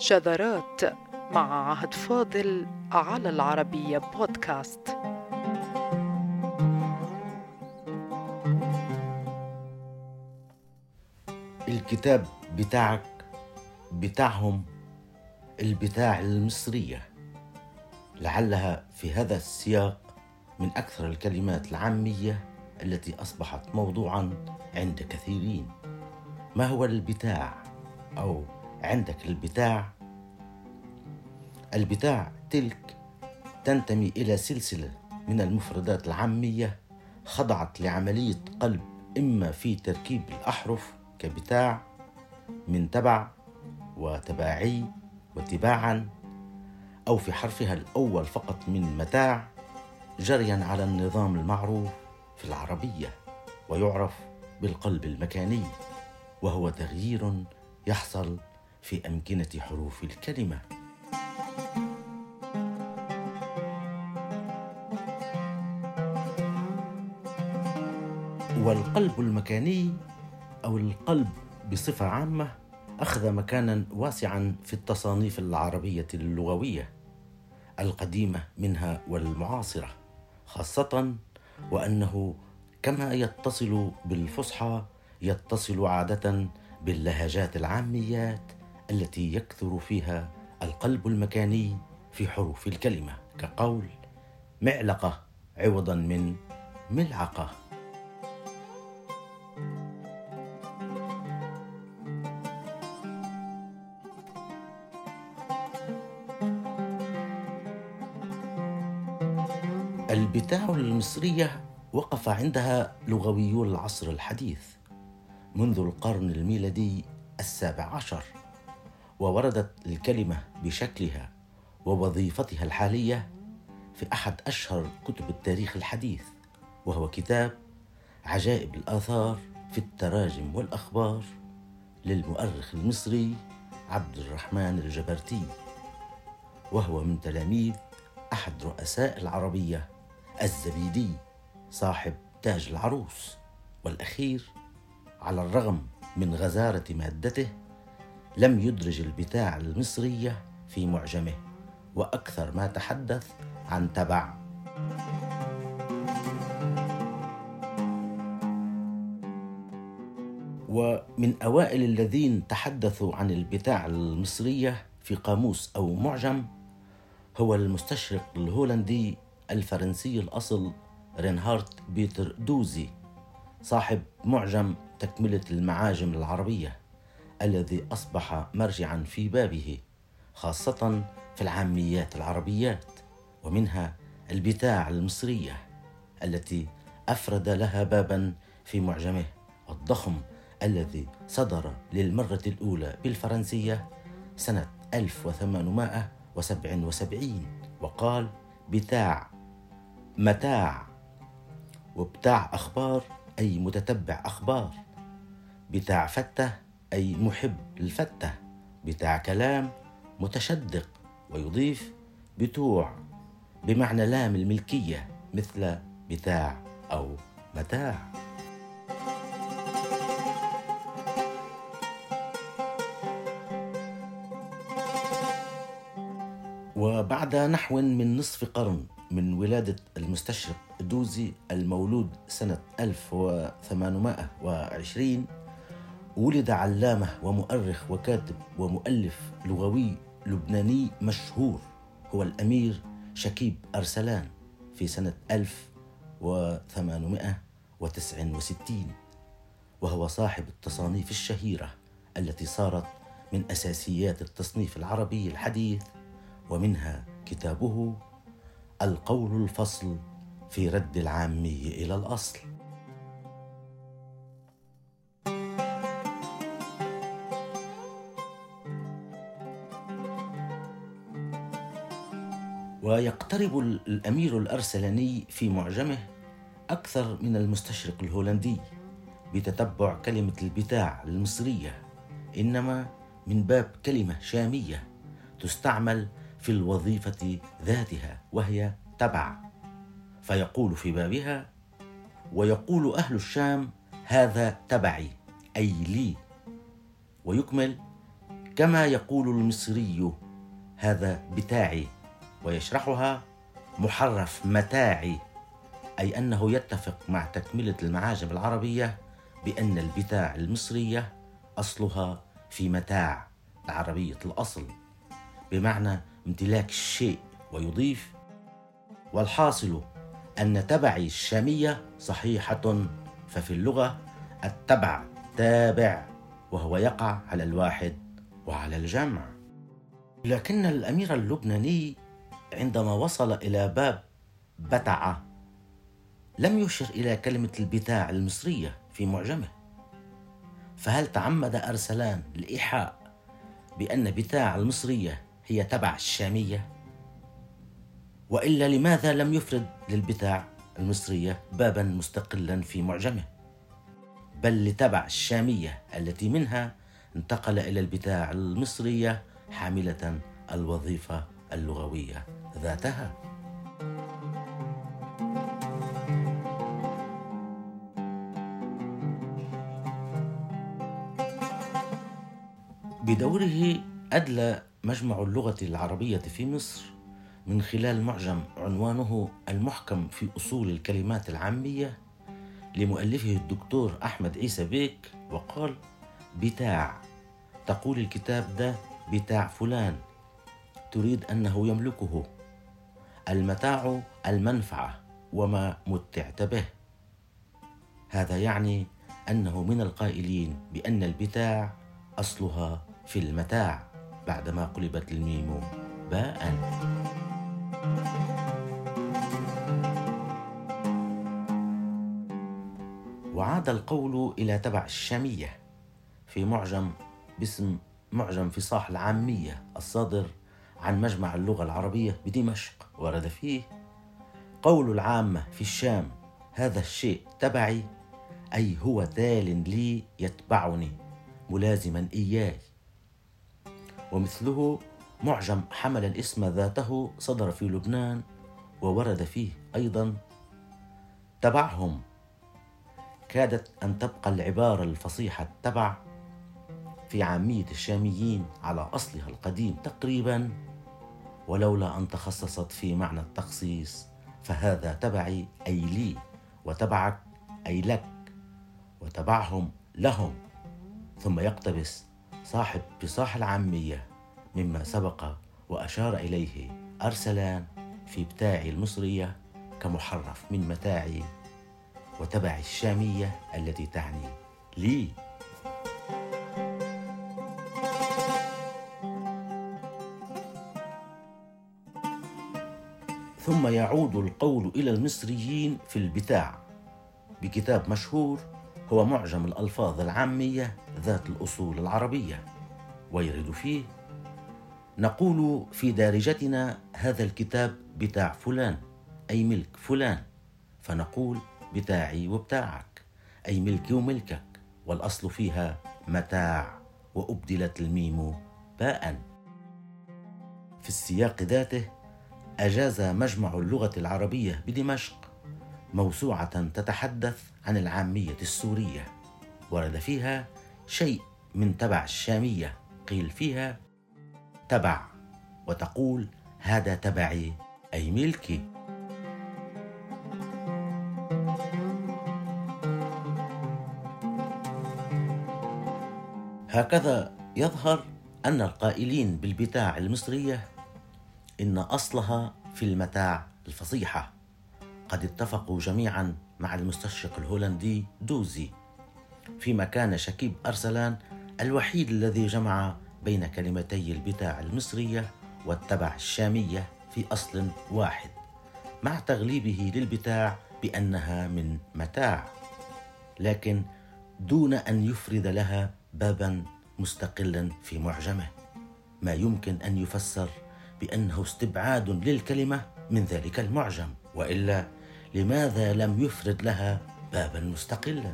شذرات مع عهد فاضل على العربية بودكاست. الكتاب بتاعك بتاعهم البتاع المصرية. لعلها في هذا السياق من أكثر الكلمات العامية التي أصبحت موضوعا عند كثيرين. ما هو البتاع أو عندك البتاع. البتاع تلك تنتمي إلى سلسلة من المفردات العامية خضعت لعملية قلب إما في تركيب الأحرف كبتاع من تبع وتباعي وتباعا أو في حرفها الأول فقط من متاع جريا على النظام المعروف في العربية ويعرف بالقلب المكاني وهو تغيير يحصل في أمكنة حروف الكلمة. والقلب المكاني أو القلب بصفة عامة أخذ مكانا واسعا في التصانيف العربية اللغوية القديمة منها والمعاصرة خاصة وأنه كما يتصل بالفصحى يتصل عادة باللهجات العاميات التي يكثر فيها القلب المكاني في حروف الكلمة كقول معلقة عوضا من ملعقة. البتاع المصرية وقف عندها لغويو العصر الحديث منذ القرن الميلادي السابع عشر. ووردت الكلمة بشكلها ووظيفتها الحالية في أحد أشهر كتب التاريخ الحديث وهو كتاب عجائب الآثار في التراجم والأخبار للمؤرخ المصري عبد الرحمن الجبرتي وهو من تلاميذ أحد رؤساء العربية الزبيدي صاحب تاج العروس والأخير على الرغم من غزارة مادته لم يدرج البتاع المصرية في معجمه وأكثر ما تحدث عن تبع. ومن أوائل الذين تحدثوا عن البتاع المصرية في قاموس أو معجم هو المستشرق الهولندي الفرنسي الأصل رينهارت بيتر دوزي صاحب معجم تكملة المعاجم العربية. الذي أصبح مرجعا في بابه خاصة في العاميات العربيات ومنها البتاع المصرية التي أفرد لها بابا في معجمه الضخم الذي صدر للمرة الأولى بالفرنسية سنة 1877 وقال بتاع متاع وبتاع أخبار أي متتبع أخبار. بتاع فتة أي محب الفتة بتاع كلام متشدق ويضيف بتوع بمعنى لام الملكية مثل بتاع أو متاع. وبعد نحو من نصف قرن من ولادة المستشرق دوزي المولود سنة 1820 ولد علامة ومؤرخ وكاتب ومؤلف لغوي لبناني مشهور هو الأمير شكيب أرسلان في سنة 1869 وهو صاحب التصانيف الشهيرة التي صارت من أساسيات التصنيف العربي الحديث ومنها كتابه القول الفصل في رد العامي إلى الأصل. ويقترب الأمير الأرسلاني في معجمه أكثر من المستشرق الهولندي بتتبع كلمة البتاع المصرية إنما من باب كلمة شامية تستعمل في الوظيفة ذاتها وهي تبع. فيقول في بابها ويقول أهل الشام هذا تبعي أي لي. ويكمل كما يقول المصري هذا بتاعي. ويشرحها محرف متاعي أي أنه يتفق مع تكملة المعاجم العربية بأن البتاع المصرية أصلها في متاع عربية الأصل بمعنى امتلاك الشيء ويضيف والحاصل أن تبعي الشامية صحيحة ففي اللغة التبع تابع وهو يقع على الواحد وعلى الجمع. لكن الأمير اللبناني عندما وصل إلى باب بتع لم يشر إلى كلمة البتاع المصرية في معجمه فهل تعمد أرسلان الإيحاء بأن بتاع المصرية هي تبع الشامية؟ وإلا لماذا لم يفرد للبتاع المصرية بابا مستقلا في معجمه؟ بل لتبع الشامية التي منها انتقل إلى البتاع المصرية حاملة الوظيفة اللغوية ذاتها. بدوره أدلى مجمع اللغة العربية في مصر من خلال معجم عنوانه المحكم في أصول الكلمات العامية لمؤلفه الدكتور أحمد عيسى بيك وقال بتاع تقول الكتاب ده بتاع فلان تريد أنه يملكه. المتاع المنفعة وما متعت به. هذا يعني أنه من القائلين بأن البتاع أصلها في المتاع بعدما قلبت الميم باء. وعاد القول إلى تبع الشامية في معجم باسم معجم فصاح العامية الصادر عن مجمع اللغة العربية بدمشق ورد فيه قول العامة في الشام هذا الشيء تبعي أي هو تال لي يتبعني ملازما إياي. ومثله معجم حمل الاسم ذاته صدر في لبنان وورد فيه أيضا تبعهم. كادت أن تبقى العبارة الفصيحة تبع في عامية الشاميين على أصلها القديم تقريبا ولولا أن تخصصت في معنى التخصيص فهذا تبعي أي لي وتبعك أي لك وتبعهم لهم. ثم يقتبس صاحب بصاح العامية مما سبق وأشار إليه أرسلان في بتاعي المصرية كمحرف من متاعي وتبع الشامية التي تعني لي. ثم يعود القول إلى المصريين في البتاع. بكتاب مشهور هو معجم الألفاظ العامية ذات الأصول العربية. ويرد فيه نقول في دارجتنا هذا الكتاب بتاع فلان أي ملك فلان. فنقول بتاعي وبتاعك أي ملكي وملكك. والأصل فيها متاع وأبدلت الميم باء. في السياق ذاته أجاز مجمع اللغة العربية بدمشق موسوعة تتحدث عن العامية السورية. ورد فيها شيء من تبع الشامية. قيل فيها تبع وتقول هذا تبعي أي ملكي هكذا يظهر أن القائلين بالبتاع المصرية إن أصلها في المتاع الفصيحة. قد اتفقوا جميعا مع المستشرق الهولندي دوزي. فيما كان شكيب أرسلان الوحيد الذي جمع بين كلمتي البتاع المصرية والتبع الشامية في أصل واحد مع تغليبه للبتاع بأنها من متاع. لكن دون أن يفرد لها بابا مستقلا في معجمه. ما يمكن أن يفسر بأنه استبعاد للكلمة من ذلك المعجم وإلا لماذا لم يفرد لها بابا مستقلا؟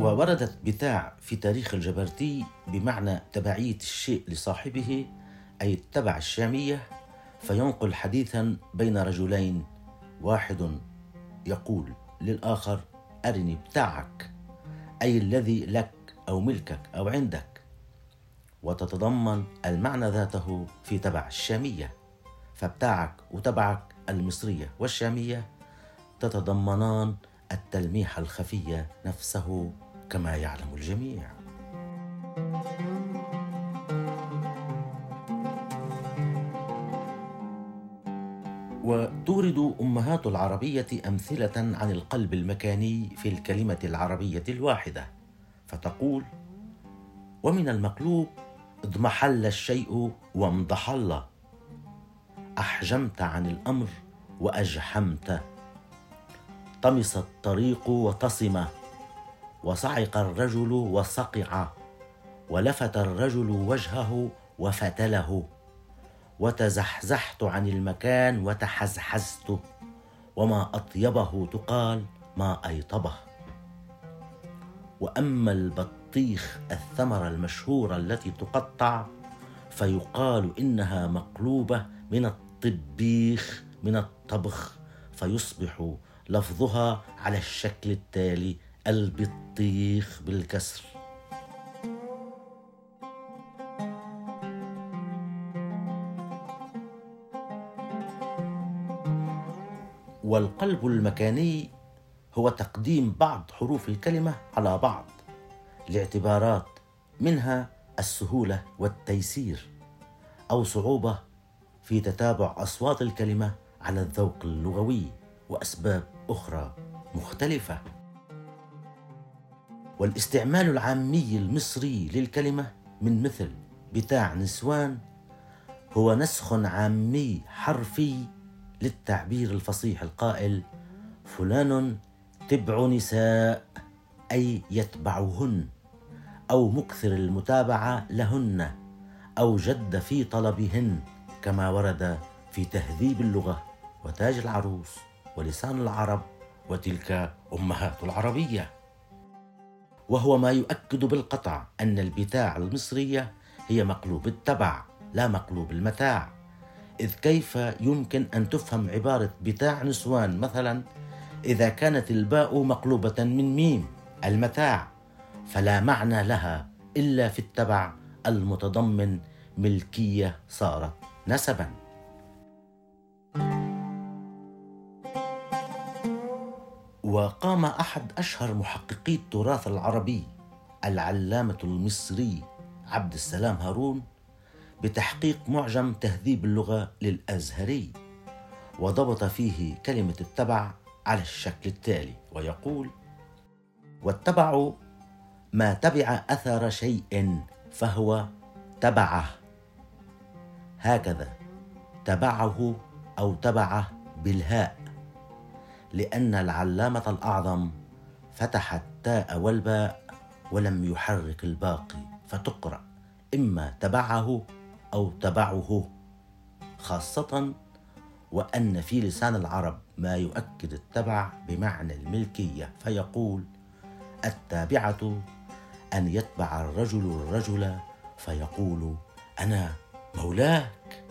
ووردت بتاع في تاريخ الجبرتي بمعنى تبعية الشيء لصاحبه أي التبع الشامية فينقل حديثا بين رجلين واحد يقول للآخر أرني بتاعك أي الذي لك أو ملكك أو عندك. وتتضمن المعنى ذاته في تبع الشامية. فبتاعك وتبعك المصرية والشامية تتضمنان التلميح الخفي نفسه كما يعلم الجميع. وتورد أمهات العربية أمثلة عن القلب المكاني في الكلمة العربية الواحدة. فتقول ومن المقلوب اضمحل الشيء وامضحل أحجمت عن الأمر وأجحمت. طمس الطريق وتصم. وصعق الرجل وصقع. ولفت الرجل وجهه وفتله. وتزحزحت عن المكان وتحزحزت. وما أطيبه تقال ما أيطبه. وأما البطيخ الثمره المشهوره التي تقطع فيقال إنها مقلوبة من الطبيخ من الطبخ فيصبح لفظها على الشكل التالي البطيخ بالكسر. والقلب المكاني هو تقديم بعض حروف الكلمة على بعض لاعتبارات منها السهولة والتيسير أو صعوبة في تتابع أصوات الكلمة على الذوق اللغوي وأسباب أخرى مختلفة. والاستعمال العامي المصري للكلمة من مثل بتاع نسوان هو نسخ عامي حرفي للتعبير الفصيح القائل فلان تبع نساء أي يتبعهن أو مكثر المتابعة لهن أو جد في طلبهن كما ورد في تهذيب اللغة وتاج العروس ولسان العرب وتلك أمهات العربية. وهو ما يؤكد بالقطع أن البتاع المصرية هي مقلوب التبع لا مقلوب المتاع. إذ كيف يمكن أن تفهم عبارة بتاع نسوان مثلا إذا كانت الباء مقلوبة من ميم المتاع. فلا معنى لها إلا في التبع المتضمن ملكية صارت نسبا. وقام أحد أشهر محققي التراث العربي العلامة المصري عبد السلام هارون بتحقيق معجم تهذيب اللغة للأزهري. وضبط فيه كلمة التبع على الشكل التالي ويقول والتبع ما تبع أثر شيء فهو تبعه. هكذا تبعه أو تبعه بالهاء لأن العلامة الأعظم فتح التاء والباء ولم يحرك الباقي فتقرأ إما تبعه أو تبعه. خاصة وأن في لسان العرب ما يؤكد التبع بمعنى الملكية فيقول التابعة أن يتبع الرجل الرجل فيقول أنا مولاك.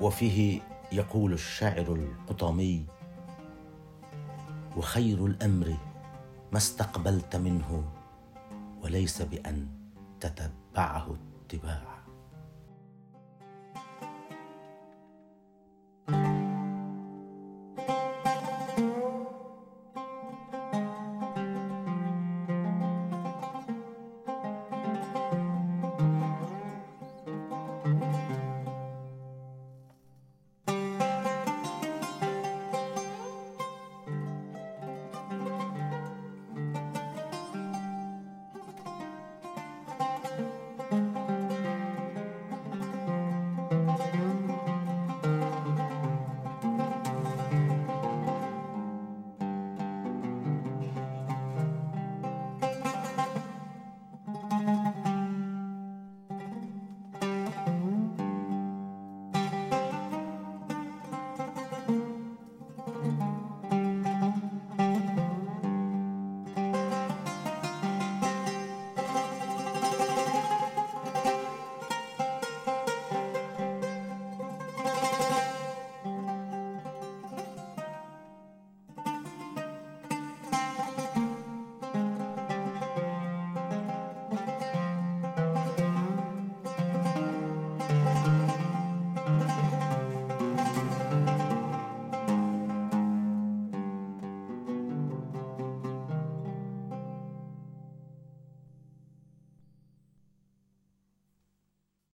وفيه يقول الشاعر القطامي وخير الأمر ما استقبلت منه وليس بأن تتبعه اتباعا